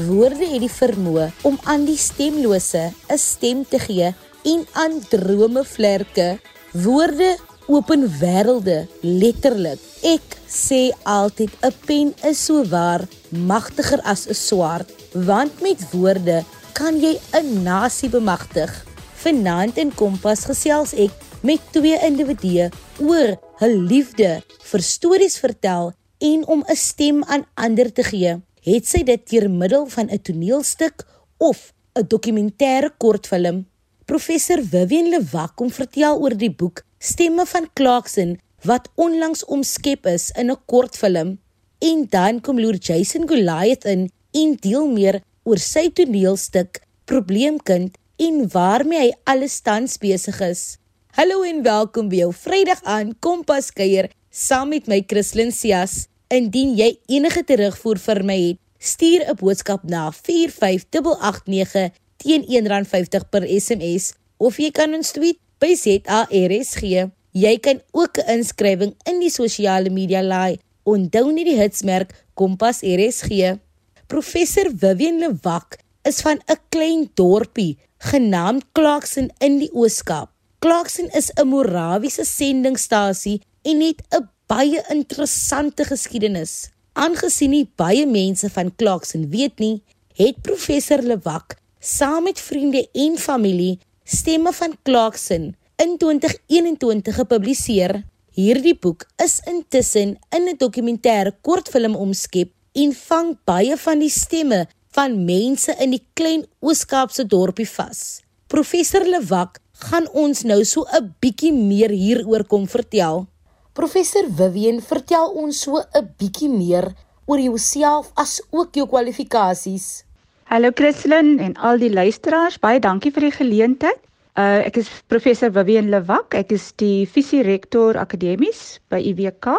Woorde het die vermoë om aan die stemlose 'n stem te gee en aan drome vlerke. Woorde open wêrelde letterlik. Ek sê altyd 'n pen is so waar magtiger as 'n swaard, want met woorde kan jy 'n nasie bemagtig. Vanaand in Kompas gesels ek met twee individue oor hul liefde vir stories vertel en om 'n stem aan ander te gee. Het sy dit deur middel van 'n toneelstuk of 'n dokumentêre kortfilm? Professor Vivian Lewak kom vertel oor die boek Stemme van Clarkson wat onlangs omskep is in 'n kortfilm. En dan kom loer Jason Goliath in en deel meer oor sy toneelstuk Probleemkind en waarmee hy alles tans besig is. Hallo en welkom by jou Vrydag aan Kompas kuier saam met my Christlyn Cias. Indien jy enige terugvoer vir my het, stuur 'n boodskap na 45889 teen R1.50 per SMS of jy kan ons tweet by ZARSG. Jy kan ook 'n inskrywing in die sosiale media laai. Onthou net die hitsmerk Kompas RSG. Professor Vivian Lewak is van 'n klein dorpie genaamd Clarkson in die Ooskaap. Clarkson is 'n Morawiese sendingstasie en het 'n baie interessante geskiedenis. Aangesien nie baie mense van Clarkson weet nie, het professor Lewak saam met vriende en familie Stemme van Clarkson in 2021 gepubliseer. Hierdie boek is intussen in 'n dokumentêre kortfilm omskep en vang baie van die stemme van mense in die klein Oos-Kaapse dorpie vas. Professor Lewak gaan ons nou so 'n bietjie meer hieroor kom vertel. Professor Vivian, vertel ons so 'n bietjie meer oor jouself as ook jou kwalifikasies. Hallo Christlyn en al die luisteraars, baie dankie vir die geleentheid. Uh ek is professor Vivian Lewak. Ek is die visierektor akademies by UWK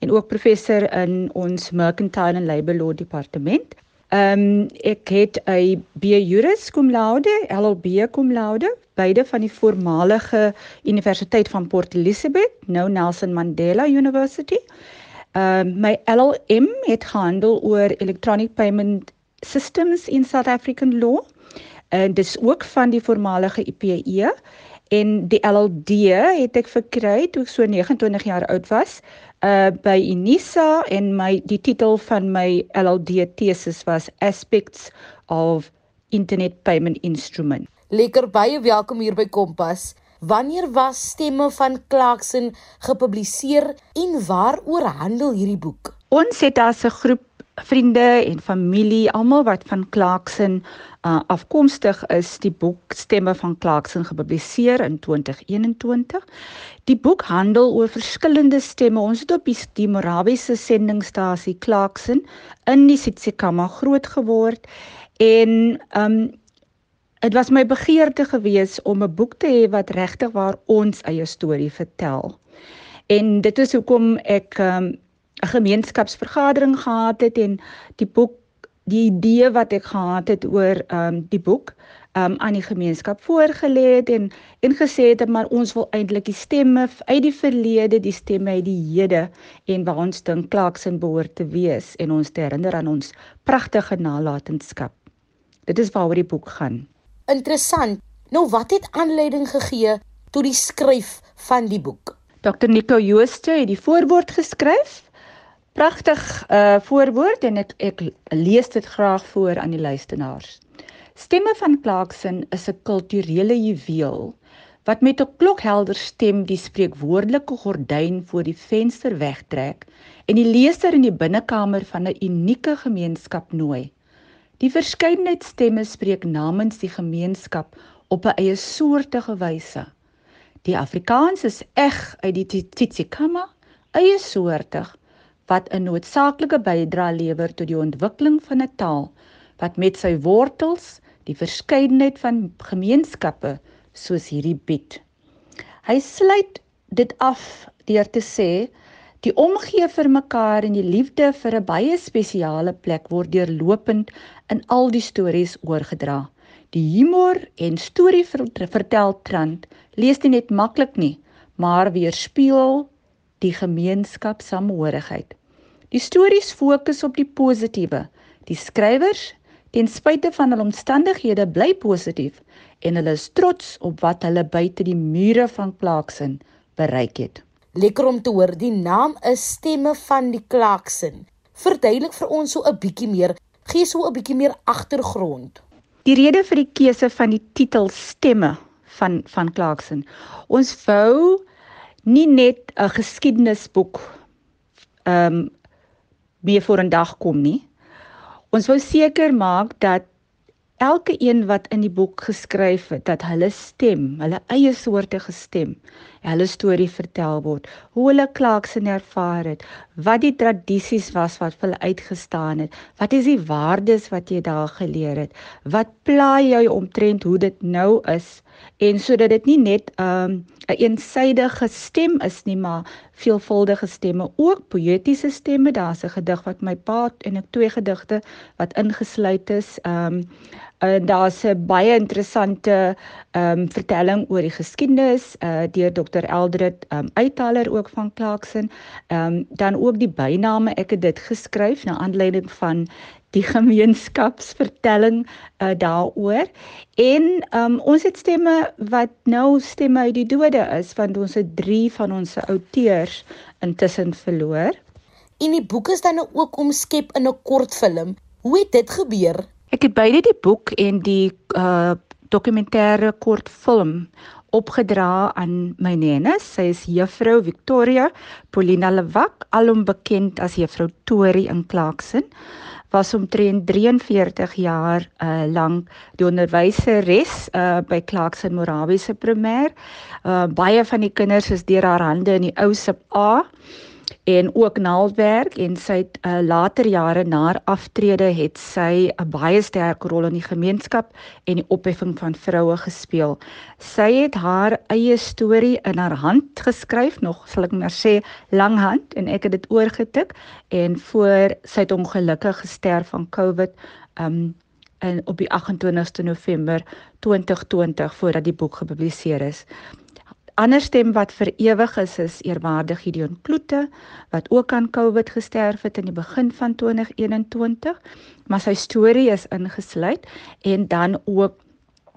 en ook professor in ons Mercantile and Labour Law departement. Ehm um, ek het 'n B Juris cum laude, LLB cum laude beide van die voormalige Universiteit van Port Elizabeth, nou Nelson Mandela University. Ehm uh, my LLM het gehandel oor electronic payment systems in South African law. En dis ook van die voormalige IPE en die LLD het ek verkry toe ek so 29 jaar oud was uh by Unisa en my die titel van my LLD tesis was Aspects of Internet Payment Instrument. Lekker baie welkom hier by Kompas. Wanneer was Stemme van Clarkson gepubliseer en waaroor handel hierdie boek? Ons het as 'n groep vriende en familie, almal wat van Clarkson uh, afkomstig is, die boek Stemme van Clarkson gepubliseer in 2021. Die boek handel oor verskillende stemme. Ons het op die, die Morawiese sendingstasie Clarkson in die Tsitsikamma groot geword en um Dit was my begeerte gewees om 'n boek te hê wat regtig waar ons eie storie vertel. En dit is hoekom ek ehm, 'n um, gemeenskapsvergadering gehad het en die boek die idee wat ek gehad het oor ehm um, die boek ehm um, aan die gemeenskap voorgelê het en en gesê het maar ons wil eintlik die stemme uit die verlede, die stemme uit die hede en waar ons dink Clarkson behoort te wees en ons te herinner aan ons pragtige nalatenskap. Dit is waaroor die boek gaan interessant. Nou wat het aanleiding gegee tot die skryf van die boek? Dr Nico Jooste het die voorwoord geskryf. Pragtig uh voorwoord en ek ek lees dit graag voor aan die luisteraars. Stemme van Clarkson is 'n kulturele juweel wat met 'n klokhelder stem die spreekwoordelike gordyn voor die venster wegtrek en die leser in die binnekamer van 'n unieke gemeenskap nooi. Die verskeidenheid stemme spreek namens die gemeenskap op 'n eie soortige wyse. Die Afrikaans is eg uit die Tsitsikamma, eie soortig wat 'n noodsaaklike bydrae lewer tot die ontwikkeling van 'n taal wat met sy wortels die verskeidenheid van gemeenskappe soos hierdie bied. Hy sluit dit af deur te sê Die omgee vir mekaar en die liefde vir 'n baie spesiale plek word deurlopend in al die stories oorgedra. Die humor en storie vertel trant lees dit net maklik nie, maar weerspieël die gemeenskap samehorigheid. Die stories fokus op die positiewe, die skrywers, Ten spyte van hul omstandighede bly positief en hulle is trots op wat hulle buite die mure van Clarkson bereik het. Lekker om te hoor die naam is Stemme van die Clarkson. Verduidelik vir ons so 'n bietjie meer, gee so 'n bietjie meer agtergrond. Die rede vir die keuse van die titel Stemme van van Clarkson. Ons wou nie net 'n geskiedenisboek ehm um, meer voor 'n dag kom nie. Ons wou seker maak dat elke een wat in die boek geskryf het dat hulle stem, hulle eie soorte gestem, hulle storie vertel word, hoe hulle Clarkson ervaar het, wat die tradisies was wat hulle uitgestaan het, wat is die waardes wat jy daar geleer het, wat pla jy omtrent hoe dit nou is en sodat dit nie net 'n um, 'n eensydige stem is nie, maar veelvuldige stemme, ook poëtiese stemme. Daar's 'n gedig wat my pa en ek twee gedigte wat ingesluit is. Um en daar's 'n baie interessante um vertelling oor die geskiedenis uh deur Dr. Eldred um uithaler ook van Clarkson. Um dan ook die byname. Ek het dit geskryf na aanleiding van die gemeenskapsvertelling uh, daaroor en um, ons het stemme wat nou stemme uit die dode is want ons het 3 van ons outeurs intussen verloor. En die boek is dan ook omskep in 'n kortfilm. Hoe het dit gebeur? Ek het beide die boek en die uh dokumentêre kortfilm opgedra aan my nenes. Sy is juffrou Victoria Paulina Lewak, alom bekend as juffrou Tori in Clarkson was omtrent 43 jaar uh lank die onderwyseres uh by Clarkson Morawiese Primêr. Uh baie van die kinders is deur haar hande in die ou sub A en ook naaldwerk en sy het uh, later jare na haar aftrede het sy 'n baie sterk rol in die gemeenskap en die opheffing van vroue gespeel. Sy het haar eie storie in haar hand geskryf, nog sal ek maar sê langhand en ek het dit oorgetik en voor sy het ongelukkig gesterf van COVID um en op die 28ste November 2020 voordat die boek gepubliseer is ander stem wat vir ewig is is eerwaarde Gideon Kloete wat ook aan COVID gesterf het in die begin van 2021 maar sy storie is ingesluit en dan ook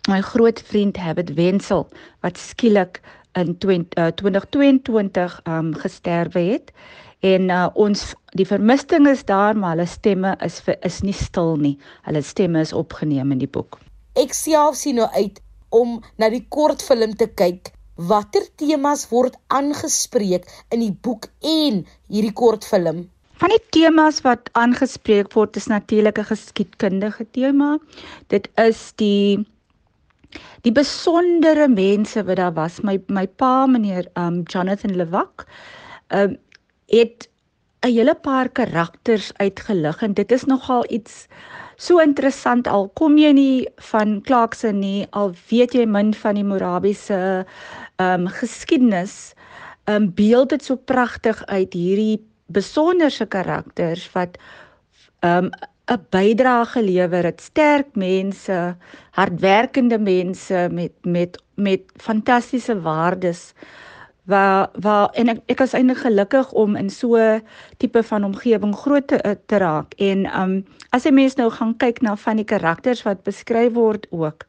my groot vriend Habit Wenzel wat skielik in 20, uh, 2022 um gesterwe het. En uh, ons die vermisting is daar maar hulle stemme is vir, is nie stil nie. Hulle stemme is opgeneem in die boek. Ek self sien nou uit om na die kortfilm te kyk Watter temas word aangespreek in die boek en hierdie kortfilm? Van die temas wat aangespreek word is natuurlik 'n geskiedkundige tema. Dit is die die besondere mense wat daar was. My my pa, meneer um Jonathan Lewak, um het 'n hele paar karakters uitgelig en dit is nogal iets so interessant al. Kom jy nie van Clarkson nie al weet jy min van die Morabiese ehm um, geskiedenis ehm um, beeld dit so pragtig uit hierdie besonderse karakters wat ehm um, 'n bydrae gelewer het. Sterk mense hardwerkende mense met met met fantastiese waardes waar waar en ek ek is eintlik gelukkig om in so tipe van omgewing groot te, te raak. En um as jy mens nou gaan kyk na van die karakters wat beskryf word ook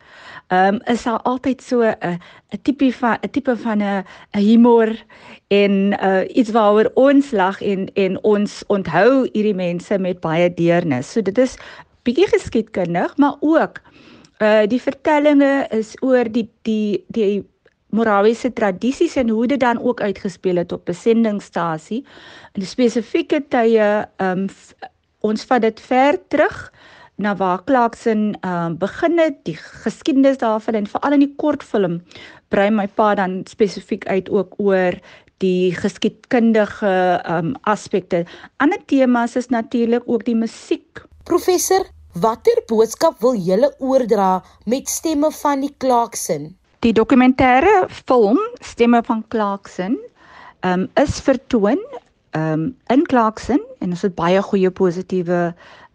um is daar altyd so 'n 'n tipe van 'n tipe van 'n humor en uh iets waaroor ons lag en en ons onthou hierdie mense met baie deernis. So dit is bietjie geskiedkundig maar ook uh die vertellinge is oor die die die Morawiese tradisies en hoe dit dan ook uitgespeel het op besendingstasie in spesifieke tye um ons vat dit ver terug na waar Clarkson um begin het die geskiedenis daarvan en veral in die kortfilm brei my pa dan spesifiek uit ook oor die geskiedkundige um aspekte. Ander temas is natuurlik ook die musiek. Professor, watter boodskap wil julle oordra met stemme van die Clarkson? Die dokumentêre film Stemme van Clarkson um, is vertoon um, in Clarkson en ons het baie goeie positiewe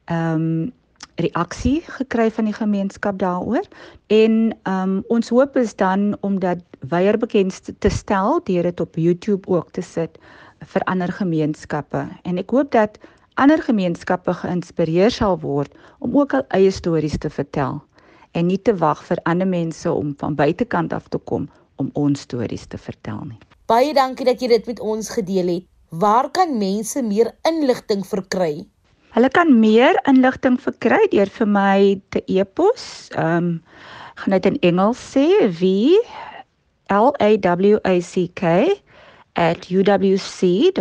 ehm um, reaksie gekry van die gemeenskap daaroor. En um, ons hoop is dan om dat weier bekend te stel deur dit op YouTube ook te sit vir ander gemeenskappe. En ek hoop dat ander gemeenskappe geïnspireer sal word om ook al eie stories te vertel en nie te wag vir ander mense om van buitekant af te kom om ons stories te vertel nie. Baie dankie dat jy dit met ons gedeel het. Waar kan mense meer inligting verkry? Hulle kan meer inligting verkry deur vir my te e-pos. Ehm um, gaan dit in Engels sê wie L A W A C K @uwc.ac.za.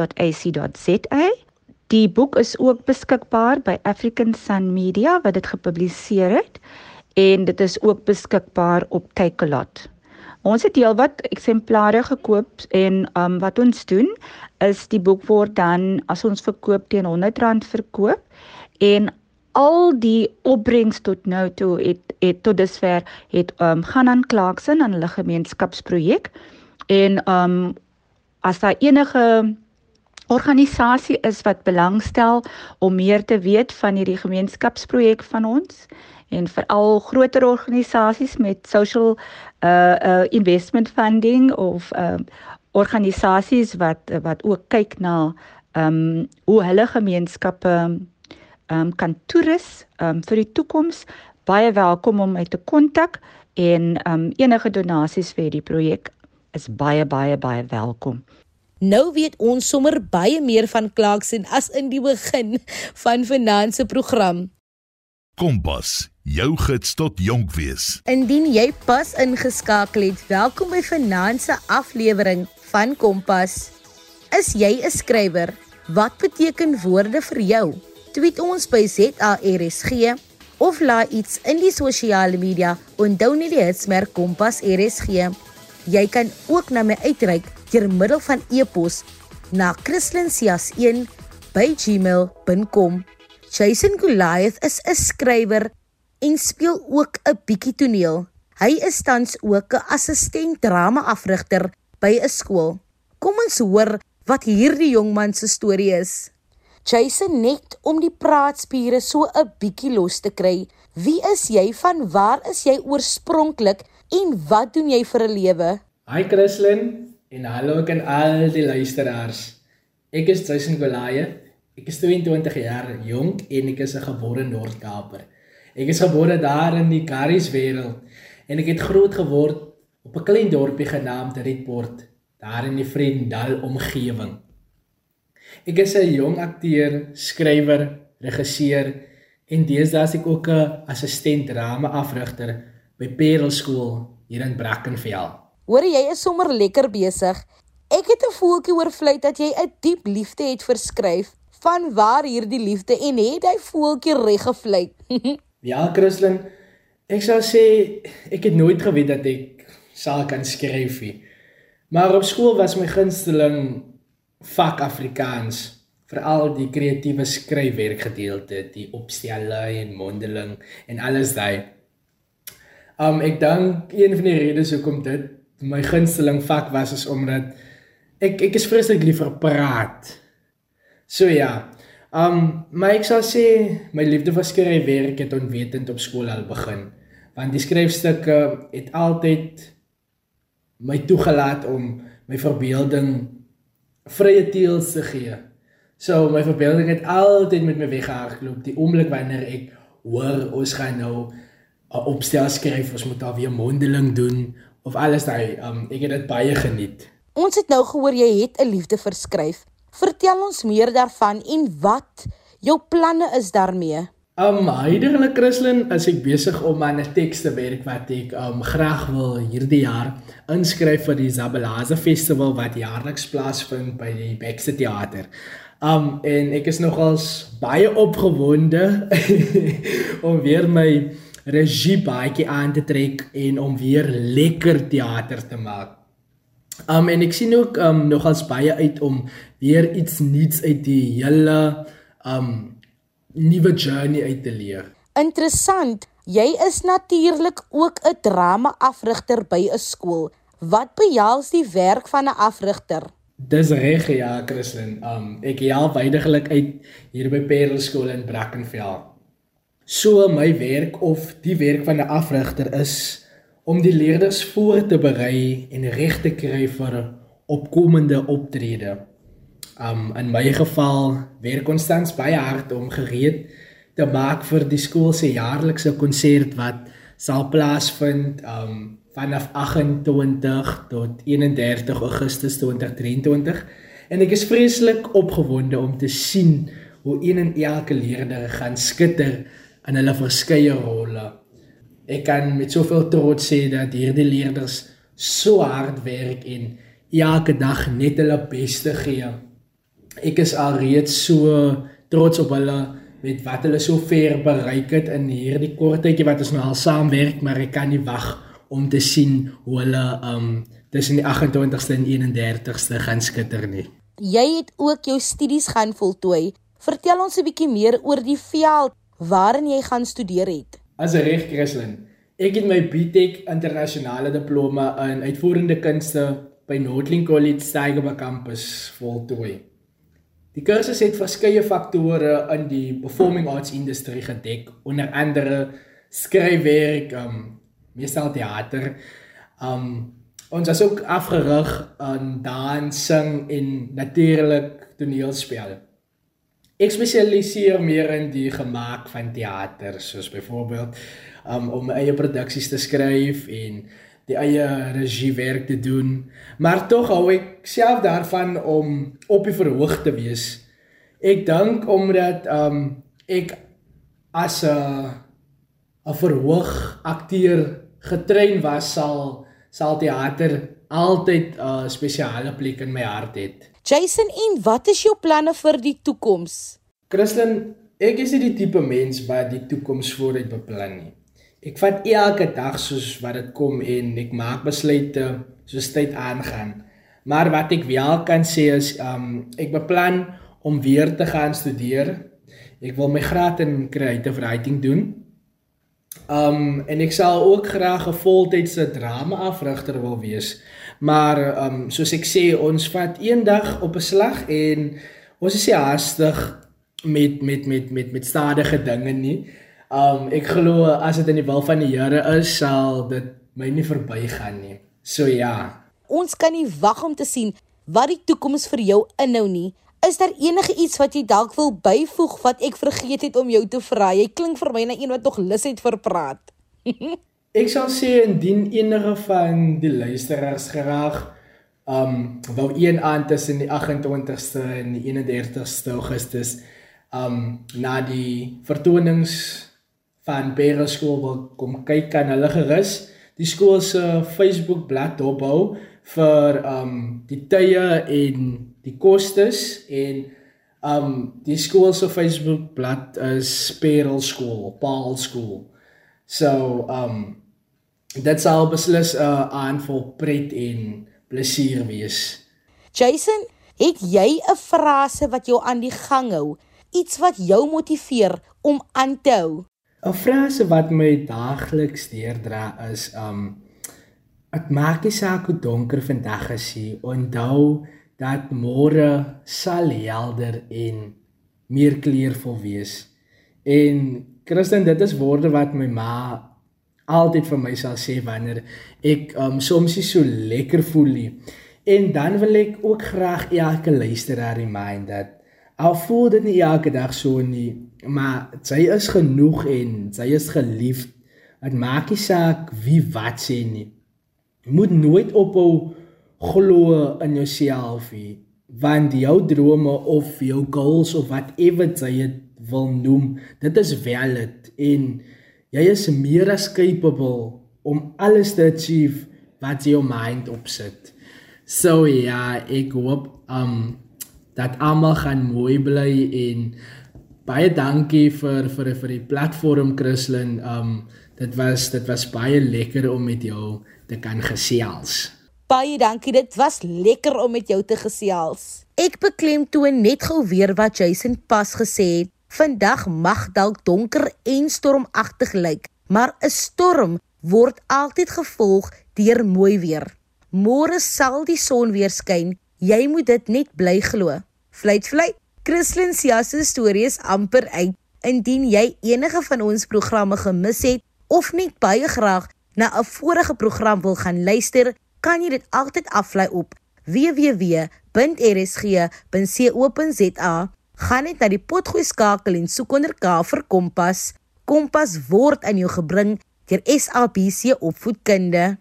Die boek is ook beskikbaar by African Sun Media wat dit gepubliseer het en dit is ook beskikbaar op Takealot. Ons het heelwat eksemplare gekoop en um wat ons doen is die boek word dan as ons verkoop teen R100 verkoop en al die opbrengs tot nou toe het het tot dusver het um gaan aan Clarkson aan hulle gemeenskapsprojek en um as daar enige organisasie is wat belangstel om meer te weet van hierdie gemeenskapsprojek van ons en veral groter organisasies met social uh uh investment funding of uh organisasies wat wat ook kyk na um hoe hulle gemeenskappe um kan toerus um vir die toekoms baie welkom om my te kontak en um enige donasies vir die projek is baie baie baie welkom. Nou weet ons sommer baie meer van Clarkson as in die begin van finansie program. Kompas, jou gids tot jonk wees. Indien jy pas ingeskakel het, welkom by Finansie aflewering van Kompas. Is jy 'n skrywer? Wat beteken woorde vir jou? Tweet ons by ZARSG of laai iets in die sosiale media onthou net die hitsmerk Kompas RSG. Jy kan ook na my uitreik deur middel van e-pos na christlincias1@gmail.com. Jason Goliath is 'n skrywer en speel ook 'n bietjie toneel. Hy is tans ook 'n assistent drama-afrigter by 'n skool. Kom ons hoor wat hierdie jong man se storie is. Jason net om die praatspiere so 'n bietjie los te kry. Wie is jy? Van waar is jy oorspronklik en wat doen jy vir 'n lewe? Hi Christlyn en hallo aan al die luisteraars. Ek is Jason Goliath Ek is 22 jaar jonk en ek is 'n gebore Noord-Kaaper. Ek is gebore daar in die Karies wêreld en ek het groot geword op 'n klein dorpie genaamd Rietport, daar in die Vriendal omgewing. Ek is 'n jong akteur, skrywer, regisseur en deesdae is ek ook 'n assistent drama afrigter by Parel Skool hier in Brackenfell. Hoor jy is sommer lekker besig. Ek het 'n voeltjie oor vlei dat jy 'n diep liefde het vir skryf van waar hierdie liefde en het hy voeltjie reg gevlei. ja, Christlyn, ek sou sê ek het nooit geweet dat ek sal kan skryf nie. Maar op skool was my gunsteling vak Afrikaans, veral die kreatiewe skryfwerk gedeelte, die opstelle en mondeling en alles daai. Um ek dink een van die redes hoekom dit my gunsteling vak was is omdat ek ek is vreeslik lief vir praat. So ja. Um maar ek sal sê my liefde vir skryfwerk het onwetend op skool al begin. Want die skryfstukke het altyd my toegelaat om my verbeelding vrye teels te gee. So my verbeelding het altyd met my weggehardloop die oomblik wanneer ek hoor ons gaan nou 'n opstel skryf, ons moet daar weer mondeling doen of alles daai um ek het dit baie geniet. Ons het nou gehoor jy het 'n liefde vir skryf. Vertel ons meer daarvan en wat jou planne is daarmee. Um heiderlik Christlyn, as ek besig om aan 'n teks te werk wat ek um graag wil hierdie jaar inskryf vir die Zabalaza Festival wat jaarliks plaasvind by die Baxter Theater. Um en ek is nogals baie opgewonde om weer my regie baie aan te trek en om weer lekker teater te maak. Um en ek sien ook um nogals baie uit om weer iets nuuts uit die hele um nuwe journey uit te leer. Interessant. Jy is natuurlik ook 'n drama-afrigter by 'n skool. Wat behels die werk van 'n afrigter? Dis reg ja, Christen. Um ek help weidiglik uit hier by Parel skool in Brackenfell. So my werk of die werk van 'n afrigter is om die leerders voor te berei en reg te kry vir opkomende optrede. Um in my geval werk ons tans baie hard om gereed te maak vir die skool se jaarlikse konsert wat sal plaasvind um vanaf 28 tot 31 Augustus 2023 en ek is vreeslik opgewonde om te sien hoe een en elke leerder gaan skitter in hulle verskeie rolle. Ek kan met soveel trots sê dat hierdie leerders so hard werk en elke dag net hulle beste gee. Ek is alreeds so trots op hulle met wat hulle so ver bereik het in hierdie kort tydjie wat ons nou al saamwerk, maar ek kan nie wag om te sien hoe hulle um tussen die 28ste en 31ste gaan skitter nie. Jy het ook jou studies gaan voltooi. Vertel ons 'n bietjie meer oor die veld waarin jy gaan studeer het. As 'n reg Christlyn, ek het my BTech internasionale diploma in uitvoerende kunste by Noordling College Steigerberg kampus voltooi. Die kursus het verskeie faktore in die performing arts industrie gedek, onder andere skryfwerk, um meestal teater. Um ons is ook afgerig aan dansing en natuurlik toneelspel. Ek spesialiseer meer in die gemaak van teater, soos byvoorbeeld um om eie produksies te skryf en die eie regiewerk te doen, maar tog hou ek self daarvan om op die verhoog te wees. Ek dink omdat um ek as 'n 'n verhoog akteur getrein was, sal sal teater altyd 'n uh, spesiale plek in my hart hê. Jason, en wat is jou planne vir die toekoms? Christlyn, ek is nie die tipe mens wat die toekoms vooruit beplan nie. Ek vat elke dag soos wat dit kom en ek maak besluite soos tyd aangaan. Maar wat ek wel kan sê is um ek beplan om weer te gaan studeer. Ek wil my graad in creative writing doen. Um en ek sal ook graag 'n voltydse drama afrigter wil wees. Maar um soos ek sê, ons vat een dag op 'n slag en ons is haastig met met met met met stadige dinge nie. Um ek glo as dit in die wil van die Here is, sal dit my nie verbygaan nie. So ja. Ons kan nie wag om te sien wat die toekoms vir jou inhou nie. Is daar enige iets wat jy dalk wil byvoeg wat ek vergeet het om jou te vra? Jy klink vir my na een wat nog lus het vir praat. ek sal sê indien enige van die luisteraars graag um wou een aand tussen die 28ste en die 31ste Augustus um na die vertonings van Bera skool wil kom kyk kan hulle gerus die skool se Facebook bladsy ophou vir um die tye en die kostes en um die skool se Facebook bladsy is Perel skool, Paul skool. So um dit sal beslis 'n uh, aanvol pret en plesier wees. Jason, het jy 'n frase wat jou aan die gang hou? Iets wat jou motiveer om aan te hou? 'n frase wat my daagliks deurdra is um dit maak nie saak hoe donker vandag is nie onthou dat môre sal helder en meer kleurvol wees en Christen dit is woorde wat my ma altyd vir my sal sê wanneer ek um soms nie so lekker voel nie en dan wil ek ook graag elke luisteraar remind dat al voel dit nie elke dag so nie, maar sy is genoeg en sy is geliefd. Dit maak nie saak wie wat sê nie. Jy moet nooit ophou glo in jouself nie, want jou drome of jou goals of whatever jy wil noem, dit is valid en jy is meer as capable om alles te achieve wat jy jou mind opsit. So ja, ek hoop um dat almal gaan mooi bly en baie dankie vir vir vir die platform Christlyn. Um dit was dit was baie lekker om met jou te kan gesels. Baie dankie. Dit was lekker om met jou te gesels. Ek beklemtoon net gou weer wat Jason pas gesê het. Vandag mag dalk donker en stormagtig lyk, maar 'n storm word altyd gevolg deur mooi weer. Môre sal die son weer skyn. Jy moet dit net bly glo. Fluit fluit. Christlyn se storie is amper uit. Indien jy enige van ons programme gemis het of net baie graag na 'n vorige program wil gaan luister, kan jy dit altyd aflaai op www www.rsg.co.za gaan net na die potgooi skakel en soek onder K vir Kompas. Kompas word aan jou gebring deur SABC Opvoedkunde.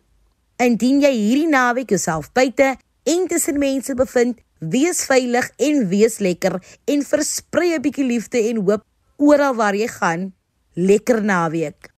Indien jy hierdie naweek jouself buite en tussen mense bevind, wees veilig en wees lekker en versprei 'n bietjie liefde en hoop oral waar jy gaan. Lekker naweek.